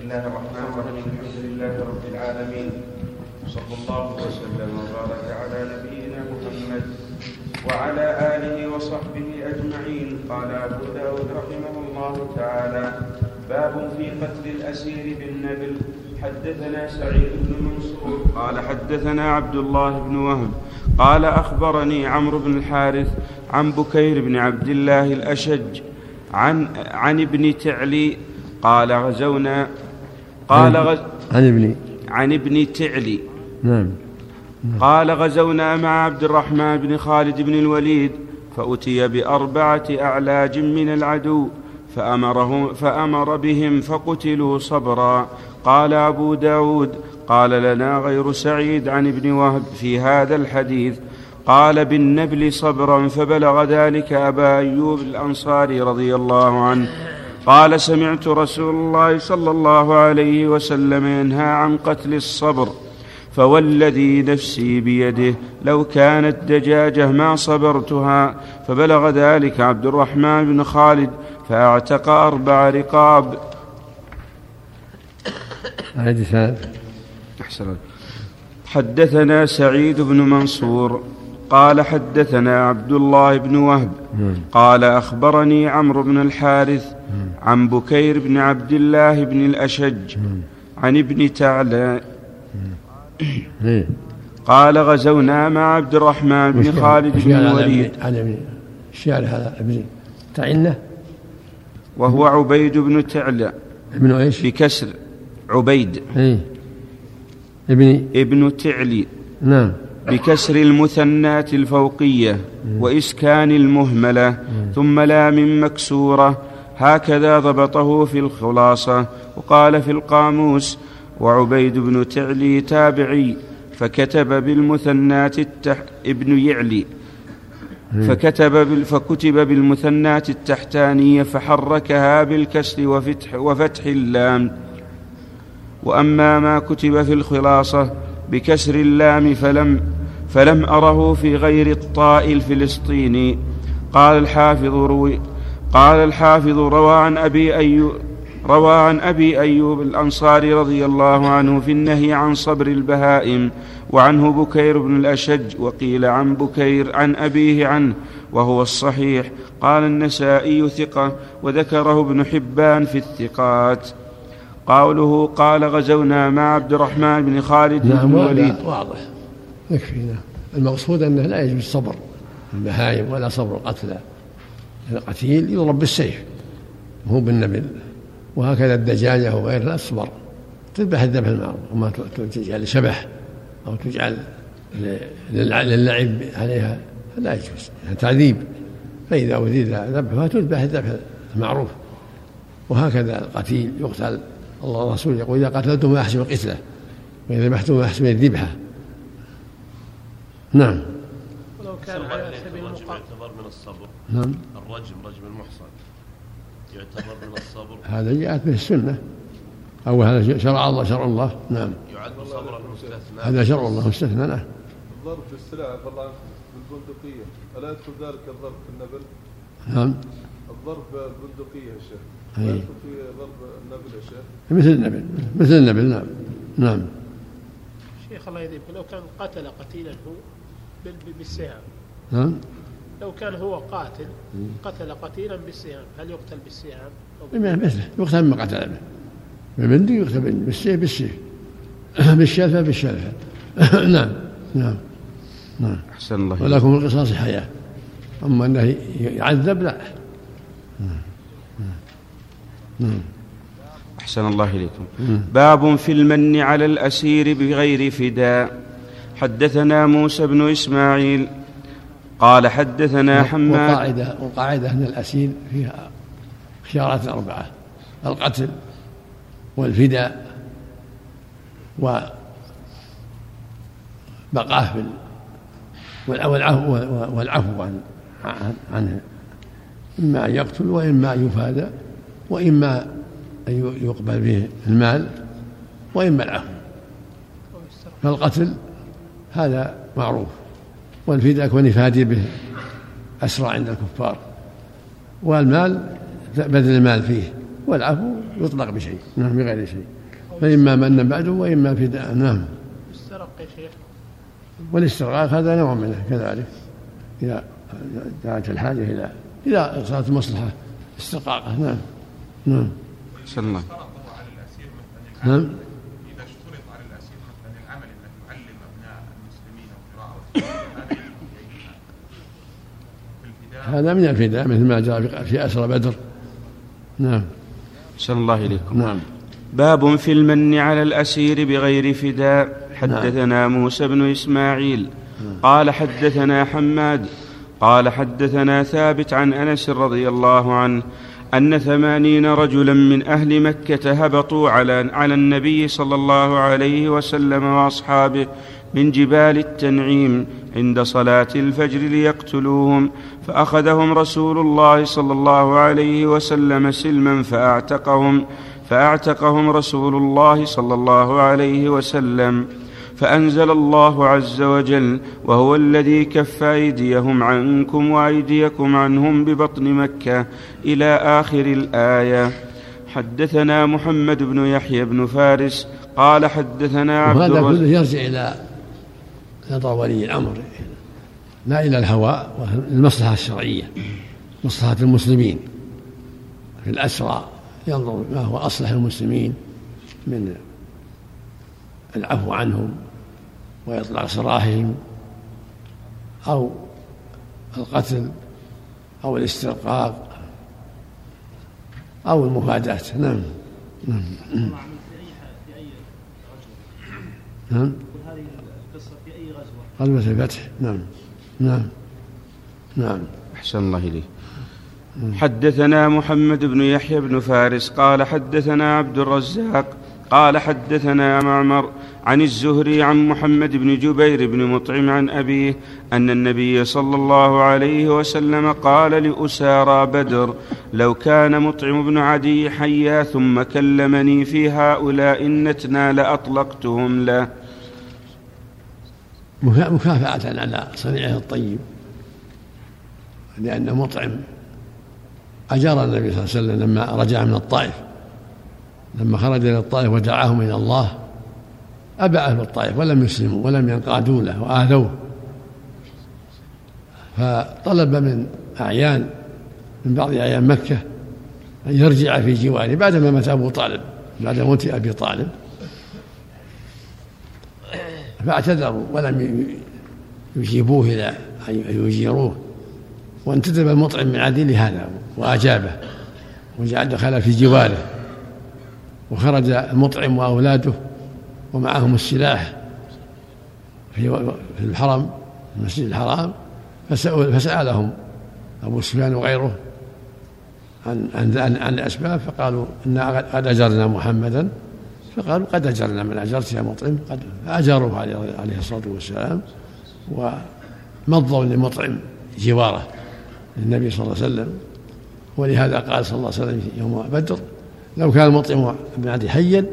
بسم الله الرحمن الرحيم الحمد لله رب العالمين صلى الله وسلم وبارك على نبينا محمد وعلى آله وصحبه أجمعين. قال أبو داود رحمه الله تعالى باب في قتل الأسير بالنبل. حدثنا سعيد بن منصور قال حدثنا عبد الله بن وهب قال أخبرني عمرو بن الحارث عن بكير بن عبد الله الأشج عن عن ابن تعلي قال غزونا قال غز عن ابن عن ابن تعلي. نعم. قال غزونا مع عبد الرحمن بن خالد بن الوليد فأتي بأربعة أعلاج من العدو فأمره فأمر بهم فقتلوا صبرا. قال أبو داود قال لنا غير سعيد عن ابن وهب في هذا الحديث. قال بالنبل صبرا فبلغ ذلك أبا أيوب الأنصاري رضي الله عنه. قال سمعت رسول الله صلى الله عليه وسلم ينهى عن قتل الصبر فوالذي نفسي بيده لو كانت دجاجة ما صبرتها فبلغ ذلك عبد الرحمن بن خالد فاعتق أربع رقاب. حدثنا سعيد بن منصور. قال حدثنا عبد الله بن وهب قال أخبرني عمرو بن الحارث عن بكير بن عبد الله بن الأشج عن ابن تعلى. إيه. قال غزونا مع عبد الرحمن بن خالد بن الوليد. عن ابن الشعر هذا ابن تعينه وهو عبيد بن تعلى ابن إيش؟ بكسر عبيد. إيه. ابن ابن تعلي. نعم. بكسر المثنات الفوقية وإسكان المهملة ثم لام مكسورة. هكذا ضبطه في الخلاصة. وقال في القاموس وعبيد بن تعلي تابعي فكتب بالمثنات التح ابن يعلي فكتب بال فكتب بالمثنات التحتانية فحركها بالكسر وفتح, وفتح اللام. وأما ما كتب في الخلاصة بكسر اللام فلم فلم أره في غير الطاء الفلسطيني. قال الحافظ روي قال الحافظ روى عن أبي أيوب روى عن أبي أيوب الأنصاري رضي الله عنه في النهي عن صبر البهائم وعنه بكير بن الأشج وقيل عن بكير عن أبيه عنه وهو الصحيح. قال النسائي ثقة وذكره ابن حبان في الثقات. قوله قال غزونا مع عبد الرحمن بن خالد نعم بن الوليد. واضح. يكفي نعم المقصود أنه لا يجوز صبر البهائم ولا صبر القتلى. القتيل يضرب بالسيف مو بالنبل. وهكذا الدجاجة وغيرها تصبر. تذبح الذبح المعروف وما تجعل شبح أو تجعل للعب عليها لا يجوز. تعذيب. فإذا أريد ذبحها تذبح الذبح المعروف. وهكذا القتيل يقتل الله ورسوله يقول إذا قتلتم فأحسنوا قتله وإذا ذبحتم فأحسنوا الذبحة. نعم. ولو كان على سبيل يعتبر من الصبر. نعم. الرجم رجم المحصن. يعتبر من الصبر. هذا جاءت به السنة. أو هذا شرع الله شرع الله. نعم. يعد صبرا مستثنى. هذا شرع الله مستثنى. نعم. الضرب بالسلاح الله بالبندقية ألا يدخل ذلك الضرب في النبل؟ نعم. الضرب بالبندقية يا شيخ. أي. لا يدخل في ضرب النبل يا شيخ. مثل النبل مثل النبل نعم. نعم. شيخ الله يذيبك لو كان قتل قتيلا هو بال- بالسهام نعم لو كان هو قاتل قتل قتيلا بالسهام هل يقتل بالسهام مثله يقتل ما قتل به بالبندق يقتل بالسيف بالسيف بالشلفة بالشلفة. نعم نعم نعم. أحسن الله. ولكم القصاص حياة. أما أنه يعذب لا. أحسن الله إليكم. باب في المن على الأسير بغير فداء حدثنا موسى بن إسماعيل. قال حدثنا حماد. وقاعدة وقاعدة أن الأسير فيها خيارات أربعة. القتل والفداء وبقاه والعفو والعفو عن عن- عنه. إما أن يقتل وإما أن يفادى وإما أن يقبل به المال وإما العفو. فالقتل هذا معروف والفداء كون يفادي به أسرى عند الكفار. والمال بدل المال فيه والعفو يطلق بشيء نعم بغير شيء. فإما من بعده وإما فداء نعم. والاسترقاق هذا نوع منه كذلك. إذا دعت الحاجة إلى إذا صارت المصلحة. استرقاقه نعم. نعم. أحسن الله. نعم. إذا اشترط على الأسير مثلا العمل المسلمين القراءه هذا من الفداء مثل ما جاء في- أسرى بدر. نعم. أحسن الله إليكم. نعم. باب في المن على الأسير بغير فداء. حدثنا موسى بن إسماعيل. قال حدثنا حماد. قال حدثنا ثابت عن أنس رضي الله عنه أن ثمانين رجلا من أهل مكة هبطوا على, على النبي صلى الله عليه وسلم وأصحابه من جبال التنعيم عند صلاة الفجر ليقتلوهم فأخذهم رسول الله صلى الله عليه وسلم سلما فأعتقهم فأعتقهم رسول الله صلى الله عليه وسلم. فأنزل الله عز وجل وهو الذي كف أيديهم عنكم وأيديكم عنهم ببطن مكة إلى آخر الآية. حدثنا محمد بن يحيى بن فارس قال حدثنا عبد وهذا الرزاق كله يرجع إلى رضا ولي الأمر لا إلى الهوى والمصلحة الشرعية مصلحة المسلمين في الأسرى ينظر ما هو أصلح المسلمين من العفو عنهم. وإطلاق سراحهم أو القتل أو الاسترقاق أو المفاداة. نعم. نعم. نعم. هذه القصة في أي غزوة؟ الفتح نعم. نعم. نعم. أحسن الله إليه حدثنا محمد بن يحيى بن فارس قال حدثنا عبد الرزاق قال حدثنا معمر عن الزهري عن محمد بن جبير بن مطعم عن أبيه أن النبي صلى الله عليه وسلم قال لأسارى بدر لو كان مطعم بن عدي حيا ثم كلمني في هؤلاء النتنا لأطلقتهم له. مكا- مكافأة على صنيعه الطيب لأن مطعم أجار النبي صلى الله عليه وسلم لما رجع من الطائف لما خرج إلى الطائف ودعاهم إلى الله أبى أهل الطائف ولم يسلموا ولم ينقادوا له وآذوه. فطلب من أعيان من بعض أعيان مكة أن يرجع في جواره بعدما مات أبو طالب بعد موت أبي طالب. فاعتذروا ولم يجيبوه إلى أن يجيروه. وانتدب المطعم من عدي لهذا وأجابه. وجعل دخل في جواره. وخرج المطعم وأولاده. ومعهم السلاح في في الحرم المسجد الحرام فسأل فسألهم أبو سفيان وغيره عن عن عن, الأسباب فقالوا إنا قد أجرنا محمدا فقالوا قد أجرنا من أجرت يا مطعم قد فأجروه عليه الصلاة والسلام ومضوا لمطعم جواره للنبي صلى الله عليه وسلم. ولهذا قال صلى الله عليه وسلم يوم بدر لو كان مطعم بن عدي حيا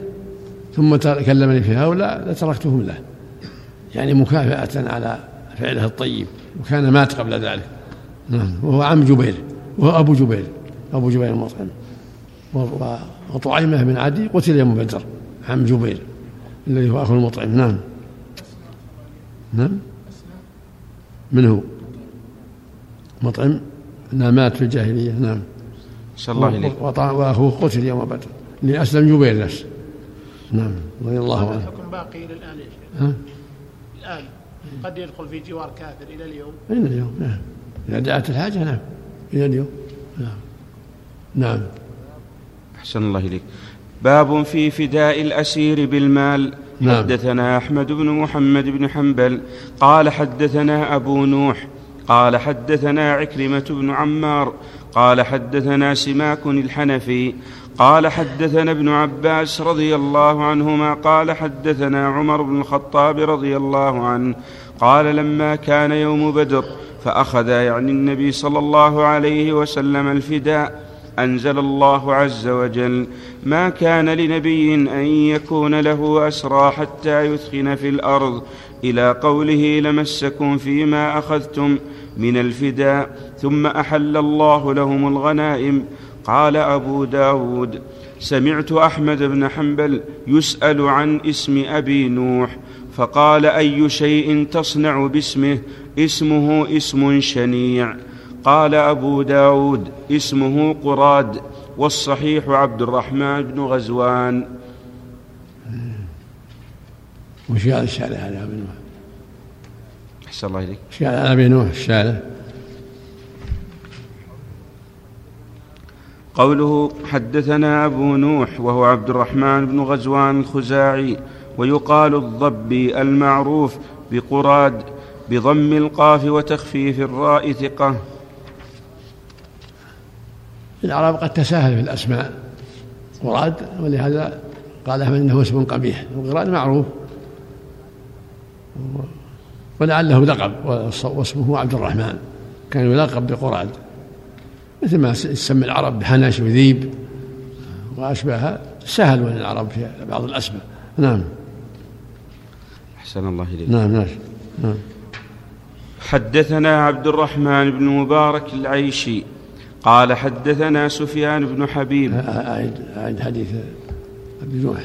ثم كلمني في هؤلاء لتركتهم له. يعني مكافأة على فعله الطيب وكان مات قبل ذلك. نعم وهو عم جبير وهو أبو جبير أبو جبير المطعم وطعيمة بن عدي قتل يوم بدر عم جبير الذي هو أخو المطعم. نعم. نعم. من هو؟ مطعم؟ نعم مات في الجاهلية. نعم. صلى الله وطع- وأخوه قتل يوم بدر لأسلم جبير نفسه. نعم. رضي الله عنه الحكم باقي إلى الان يا شيخ. ها؟ الآن قد يدخل في جوار كافر إلى اليوم؟ إلى اليوم نعم. إذا دعت الحاجة نعم. إلى اليوم نعم. نعم. أحسن الله إليك. باب في فداء الأسير بالمال. نعم. حدثنا أحمد بن محمد بن حنبل قال حدثنا أبو نوح قال حدثنا عكرمة بن عمار قال حدثنا سماك الحنفي قال حدثنا ابن عباس رضي الله عنهما قال حدثنا عمر بن الخطاب رضي الله عنه قال لما كان يوم بدر فأخذ يعني النبي صلى الله عليه وسلم الفداء أنزل الله عز وجل ما كان لنبي أن يكون له أسرى حتى يثخن في الأرض إلى قوله لمسكم فيما أخذتم من الفداء ثم أحل الله لهم الغنائم قال أبو داود سمعت أحمد بن حنبل يسأل عن اسم أبي نوح فقال أي شيء تصنع باسمه اسمه اسم شنيع قال أبو داود اسمه قراد والصحيح عبد الرحمن بن غزوان وش قال الشارع على أبي نوح؟ أحسن الله إليك وش قال على أبي نوح الشارع؟ قوله حدثنا أبو نوح وهو عبد الرحمن بن غزوان الخزاعي ويقال الضبي المعروف بقراد بضم القاف وتخفيف الراء ثقة. العرب قد تساهل في الأسماء. قراد ولهذا قال أحمد إنه اسم قبيح. القراد معروف. ولعله لقب واسمه عبد الرحمن. كان يلقب بقراد. مثل ما يسمي العرب بحناش وذيب واشباهها سهل العرب في بعض الاسماء نعم. أحسن الله إليك. نعم نعم. نعم. حدثنا عبد الرحمن بن مبارك العيشي قال حدثنا سفيان بن حبيب. أعد أعد حديث أبي نوح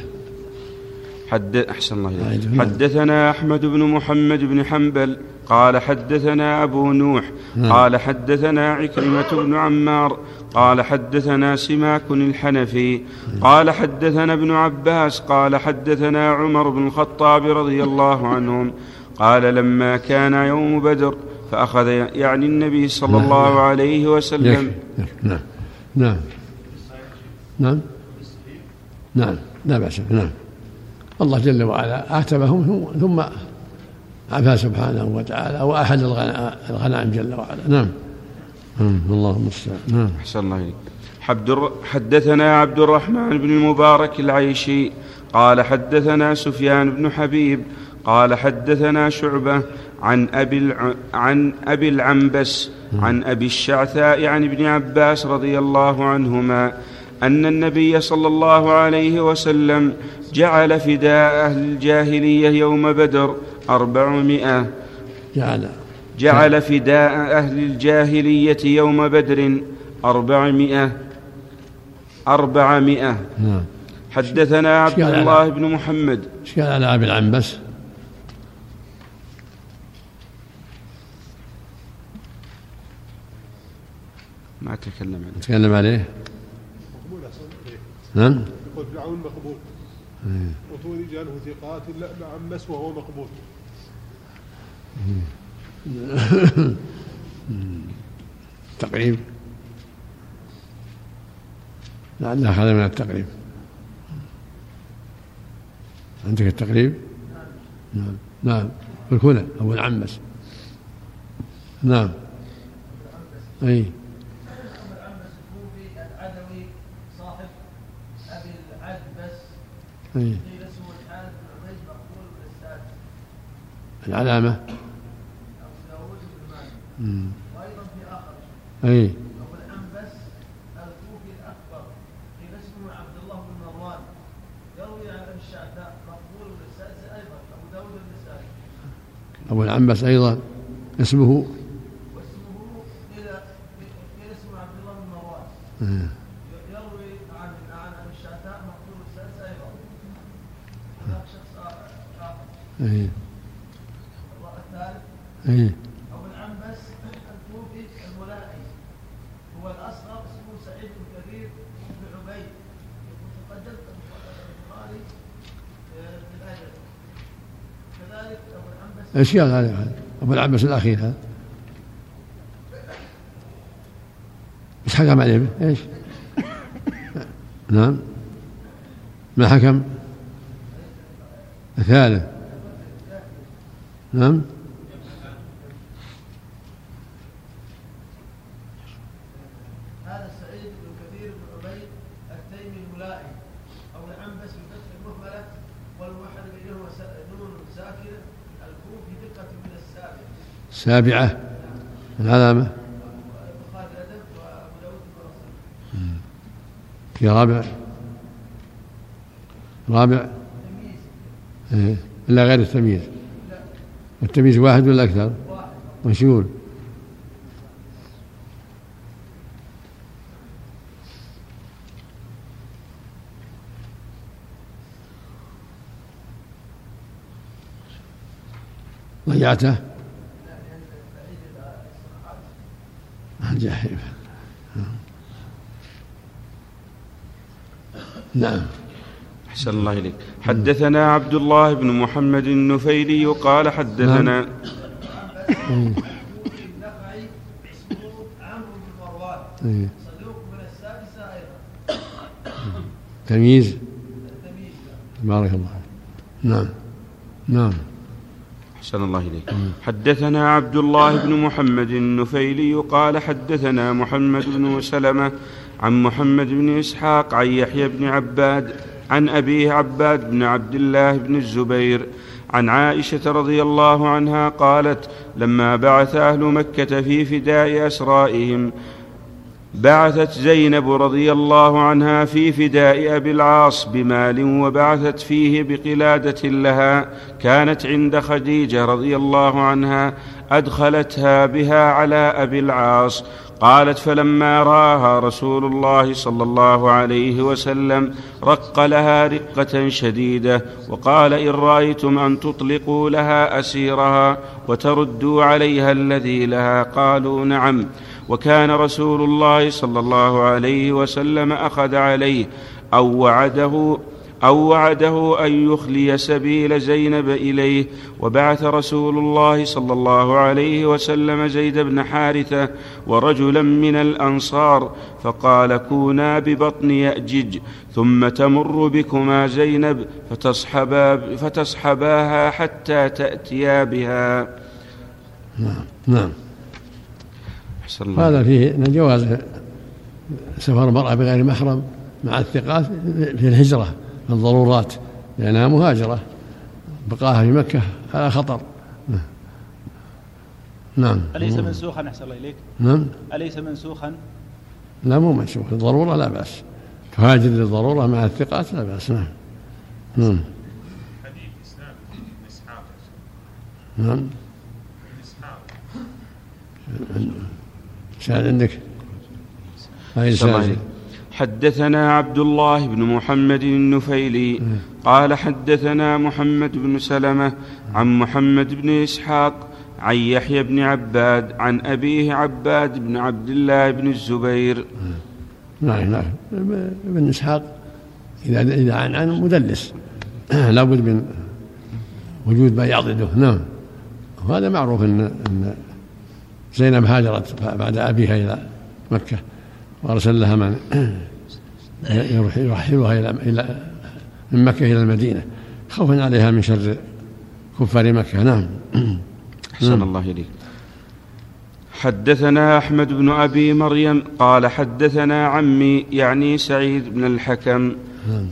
حد أحسن الله إليك. حدثنا أحمد بن محمد بن حنبل قال حدثنا أبو نوح نعم. قال حدثنا عكرمة بن عمار قال حدثنا سماك الحنفي قال حدثنا ابن عباس قال حدثنا عمر بن الخطاب رضي الله عنهم قال لما كان يوم بدر فأخذ يعني النبي صلى نعم. الله عليه وسلم. نعم. نعم. نعم. نعم. لا بأس. نعم. الله جل وعلا آتبهم ثم عفا سبحانه وتعالى وأحل الغنائم جل وعلا. نعم. اللهم المستعان نعم. أحسن الله إليك. حدثنا عبد الرحمن بن المبارك العيشي قال حدثنا سفيان بن حبيب قال حدثنا شعبة عن أبي الع... عن أبي العنبس عن أبي الشعثاء عن ابن عباس رضي الله عنهما أن النبي صلى الله عليه وسلم جعل فداء أهل الجاهلية يوم بدر أربعمائة. جعل. جعل فداء أهل الجاهلية يوم بدر أربعمائة. أربعمائة. نعم. حدثنا عبد الله بن محمد. إيش قال على أبي العنبس؟ ما تكلم عنه تكلم عليه؟ نعم. يقول فرعون مقبول. وطول رجاله ثقات لا نعم مس وهو مقبول. تقريب. لعله أخذ من التقريب. عندك التقريب؟ نعم. نعم. الكنى أبو العنبس نعم. أي. أي العلامة. وأيضا في اخر أي الكوفي الاكبر قيل اسمه عبد الله بن مروان يروي عن الشعثاء مقبول داوود النسائي أبو العنبس أيضا اسمه. واسمه قيل اسمه عبد الله بن مروان. يروي عن عن ابي الشعثاء مقبول بالاستاذ أيضا. الثالث أي أبو العنبس الكوفي الملائي هو الأصغر اسمه سعيد بن كثير بن عبيد تقدمت البخاري في الأدب كذلك أبو العنبس إيش قال هذا أبو العنبس الأخير هذا إيش حكم عليه؟ إيش؟ نعم ما حكم؟ الثالث نعم. هذا سعيد بن كثير بن عبيد التيمي الملائي أبو العنبس بفتح المهملة والموحد بينهما س- نون ساكنة الكوفي دقة من السابع سابعة. العلامة في رابع. رابع. إلا غير التمييز. التمييز واحد ولا أكثر؟ مشهور ضيعته؟ آه، الجحيم نعم. أحسن الله إليك. حدثنا عبد الله بن محمد النفيلي قال حدثنا السادسة أيضا تمييز. بارك الله نعم. نعم. أحسن الله إليك. حدثنا عبد الله بن محمد النفيلي قال حدثنا محمد بن سلمة عن محمد بن إسحاق عن يحيى بن عباد عن أبيه عباد بن عبد الله بن الزبير عن عائشة رضي الله عنها قالت لما بعث أهل مكة في فداء أسرائهم بعثت زينب رضي الله عنها في فداء أبي العاص بمال وبعثت فيه بقلادة لها كانت عند خديجة رضي الله عنها أدخلتها بها على أبي العاص قالت فلما راها رسول الله صلى الله عليه وسلم رق لها رقة شديدة وقال إن رأيتم أن تطلقوا لها أسيرها وتردوا عليها الذي لها؟ قالوا نعم. وكان رسول الله صلى الله عليه وسلم أخذ عليه أو وعده أو وعده أن يخلي سبيل زينب إليه. وبعث رسول الله صلى الله عليه وسلم زيد بن حارثة ورجلا من الأنصار فقال كونا ببطن يأجج ثم تمر بكما زينب فتصحبا فتصحباها حتى تأتيا بها. نعم الله. هذا فيه أن جواز سفر المرأة بغير محرم مع الثقات في الهجرة. الضرورات لأنها مهاجرة بقاها في مكة على خطر. نعم. أليس منسوخا؟ أحسن الله إليك. نعم. أليس منسوخا؟ لا مو منسوخ الضرورة لا بأس. تهاجر للضرورة مع الثقات لا بأس نعم. نعم. حديث اسحاق نعم. ابن اسحاق شاهد عندك؟ هاي إليك. حدثنا عبد الله بن محمد النفيلي قال حدثنا محمد بن سلمة عن محمد بن إسحاق عن يحيى بن عباد عن أبيه عباد بن عبد الله بن الزبير. نعم نعم. ابن إسحاق إذا إذا عن عن مدلس. لابد من وجود ما يعضده. نعم. وهذا معروف إن إن زينب هاجرت بعد أبيها إلى مكة. وارسل لها من يرحلها إلى إلى من مكة إلى المدينة. خوفا عليها من شر كفار مكة. نعم. أحسن نعم. الله إليك. حدثنا أحمد بن أبي مريم قال حدثنا عمي يعني سعيد بن الحكم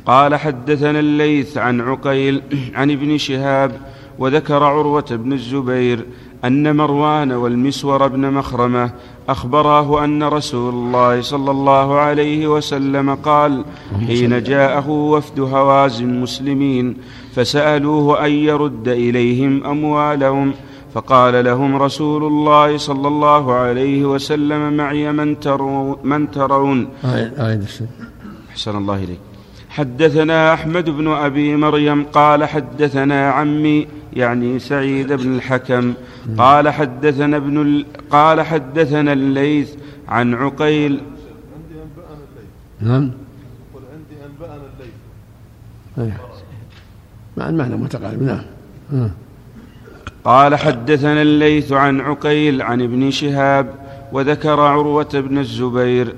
قال حدثنا الليث عن عقيل عن ابن شهاب وذكر عروة بن الزبير أن مروان والمسور بن مخرمة أخبراه أن رسول الله صلى الله عليه وسلم قال حين جاءه وفد هوازن مسلمين فسألوه أن يرد إليهم أموالهم. فقال لهم رسول الله صلى الله عليه وسلم معي من ترون, من ترون. آية آية. أحسن الله إليك. حدثنا أحمد بن أبي مريم قال حدثنا عمي يعني سعيد بن الحكم. قال حدثنا ابن ال... قال حدثنا الليث عن عقيل. عندي أنبأنا الليل نعم. قل عندي أنبأنا أيوه. مع المعنى متقارب. نعم. آه. قال حدثنا الليث عن عقيل عن ابن شهاب وذكر عروة بن الزبير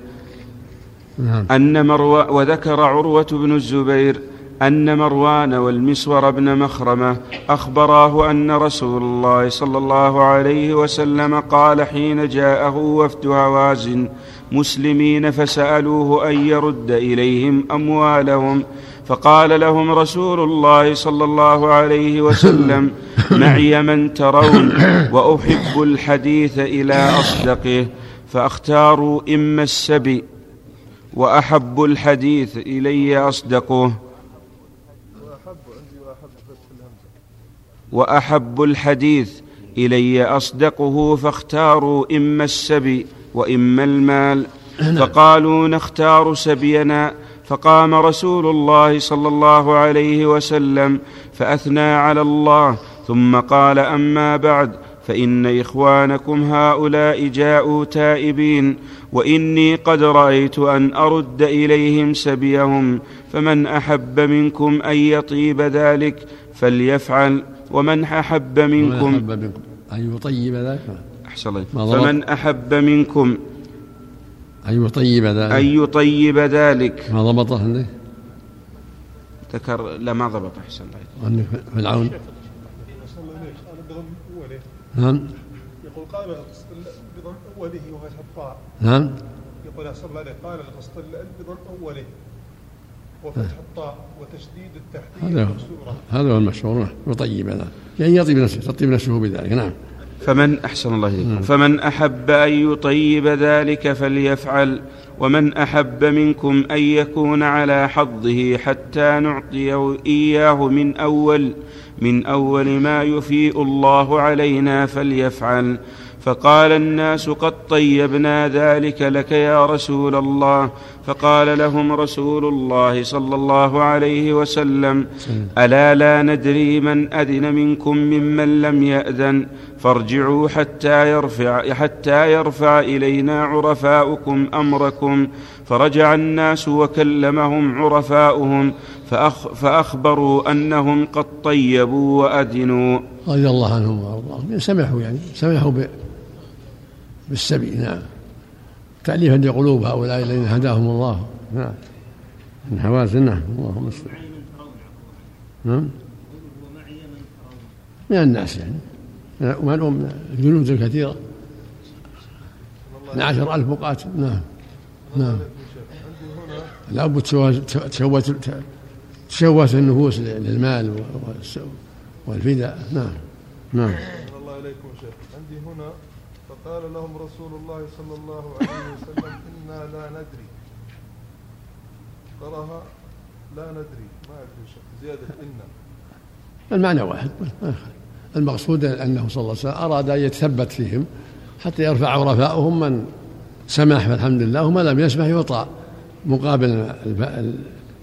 نعم. أن مرو وذكر عروة بن الزبير أن مروان والمسور بن مخرمة أخبراه أن رسول الله صلى الله عليه وسلم قال حين جاءه وفد هوازن مسلمين فسألوه أن يرد إليهم أموالهم. فقال لهم رسول الله صلى الله عليه وسلم معي من ترون وأحب الحديث إلى أصدقه فأختاروا إما السبي وأحب الحديث إلي أصدقه. وأحب الحديث إلي أصدقه فاختاروا إما السبي وإما المال. فقالوا نختار سبينا. فقام رسول الله صلى الله عليه وسلم فأثنى على الله. ثم قال أما بعد فإن إخوانكم هؤلاء جاءوا تائبين وإني قد رأيت أن أرد إليهم سبيهم فمن أحب منكم أن يطيب ذلك فليفعل. ومن أحب منكم من أحب منكم. أن يطيب ذلك أحسن الله. ما ضرب. فمن أحب منكم أن يطيب أن ذلك يطيب ذلك. ما ضبطه عندك ذكر لا ما ضبط. أحسن الله. عندك في العون. أحسن الله نعم. يقول قال بضم أوله وفتح الطاء نعم. يقول أحسن الله قال القسط بضم أوله وفتح الطاء وتشديد التحتية هذا هو هذا هو المشهور نعم. يطيب ذلك يعني يطيب نفسه تطيب نفسه بذلك. نعم. فمن أحسن الله إليكم. فمن أحب أن يطيب ذلك فليفعل ومن أحب منكم أن يكون على حظه حتى نعطيه إياه من أول من أول ما يفيء الله علينا فليفعل. فقال الناس قد طيبنا ذلك لك يا رسول الله. فقال لهم رسول الله صلى الله عليه وسلم ألا لا ندري من أذن منكم ممن لم يأذن فارجعوا حتى يرفع حتى يرفع إلينا عرفاؤكم أمركم. فرجع الناس وكلمهم عرفاؤهم فأخ فأخبروا أنهم قد طيبوا وأذنوا. رضي الله عنهم وأرضاهم. سمحوا يعني سمحوا بالسبي. نعم. تأليفا لقلوب هؤلاء الذين هداهم الله. نعم. من حوازن نعم. اللهم صل نعم. من الناس يعني. من من الجنود الكثيرة من عشر ألف مقاتل. نعم. نعم. لابد تشوهت تشوهت النفوس للمال والفداء. نعم. نعم. الله إليكم شيخ. عندي هنا فقال لهم رسول الله صلى الله عليه وسلم إنا لا ندري. قرأها لا ندري ما أدري زيادة إنا. المعنى واحد. المقصود أنه صلى الله عليه وسلم أراد أن يتثبت فيهم حتى يرفع عرفاؤهم من سمح فالحمد لله وما لم يسمح يعطى مقابل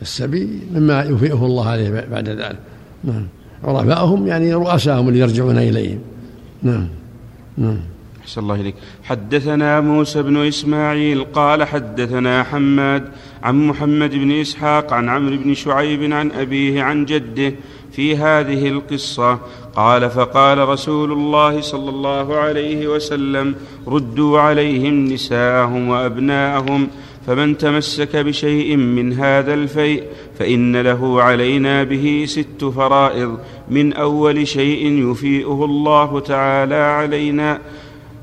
السبي مما يوفئه الله عليه بعد ذلك. نعم. عرفاؤهم يعني رؤساهم اللي يرجعون إليهم. نعم. نعم. أحسن الله إليك. حدثنا موسى بن إسماعيل قال حدثنا حماد عن محمد بن إسحاق عن عمرو بن شعيب عن أبيه عن جده في هذه القصة. قال فقال رسول الله صلى الله عليه وسلم ردوا عليهم نساءهم وأبناءهم فمن تمسك بشيء من هذا الفيء فإن له علينا به ست فرائض من أول شيء يفيئه الله تعالى علينا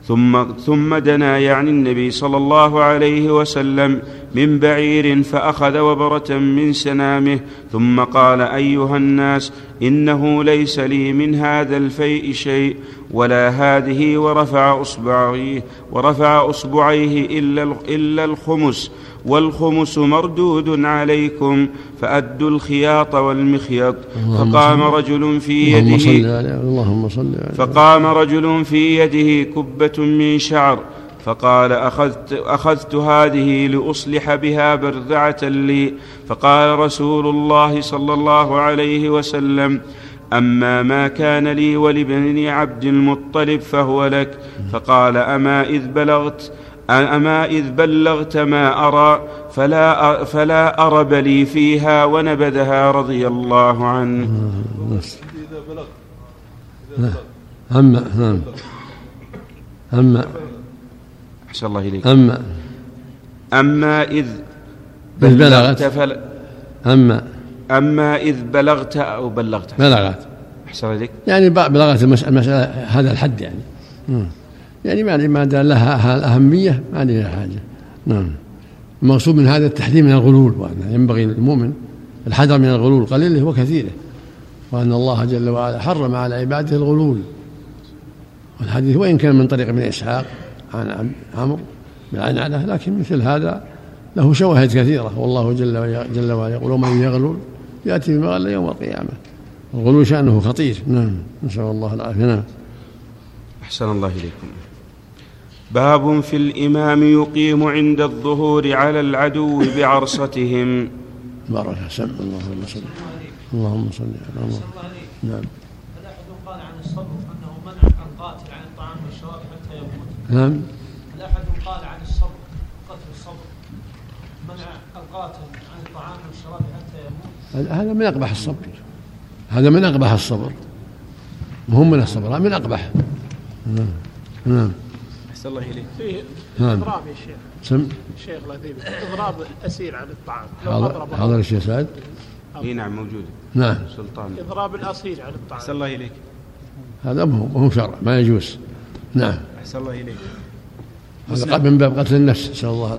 ثم ثم دنا يعني النبي صلى الله عليه وسلم من بعير فأخذ وبرة من سنامه ثم قال أيها الناس إنه ليس لي من هذا الفيء شيء ولا هذه ورفع أصبعيه ورفع أصبعيه إلا إلا الخمس. والخمس مردود عليكم فأدوا الخياط والمخيط. فقام رجل في يده اللهم صل عليه فقام رجل في يده كبة من شعر فقال أخذت, أخذت هذه لأصلح بها برذعة لي. فقال رسول الله صلى الله عليه وسلم أما ما كان لي ولبن عبد المطلب فهو لك. فقال أما إذ بلغت؟ أما إذ بلغت ما أرى فلا, فلا أرب لي فيها ونبذها رضي الله عنه. إذا بلغت إذا بلغت أما نعم. أما أحسن الله إليك. أما أما إذ بلغت. فل أما أما إذ بلغت أو بلغت. بلغت. أحسن إليك. يعني بلغت المس- المسألة هذا الحد يعني. يعني ما ما دام لها أهمية ما لها حاجة. نعم. المقصود من هذا التحذير من الغلول وأن ينبغي للمؤمن الحذر من الغلول قليله وكثيره وأن الله جل وعلا حرم على عباده الغلول. والحديث وإن كان من طريق ابن إسحاق عن عم- عمرو بن عنعنة لكن مثل هذا له شواهد كثيرة. والله جل جل وعلا يقول ومن يغلل يأتي بما غل يوم القيامة. الغلو شأنه خطير. نعم. نسأل الله العافية. نعم. أحسن الله إليكم. باب في الإمام يقيم عند الظهور على العدو بعرصتهم. بارك سم اللهم صل اللهم صل على محمد. نعم. قال عن الصبر انه منع القاتل عن الطعام والشراب حتى يموت نعم. هل احد قال عن الصبر قتل الصبر منع القاتل عن الطعام والشراب حتى يموت هذا من أقبح الصبر. هذا من أقبح الصبر. مهم من الصبر من أقبح. نعم. نعم. أحسن الله إليك. فيه نعم. إضراب يا شيخ. سم. الشيخ الأثيم إضراب الاسير عن الطعام. حاضر حاضر الشيخ سعد. إي نعم موجود. نعم. سلطان. إضراب الاسير عن الطعام. أحسن الله إليك. هذا مو مو شرع ما يجوز. نعم. أحسن الله إليك. هذا من باب قتل النفس نسأل الله.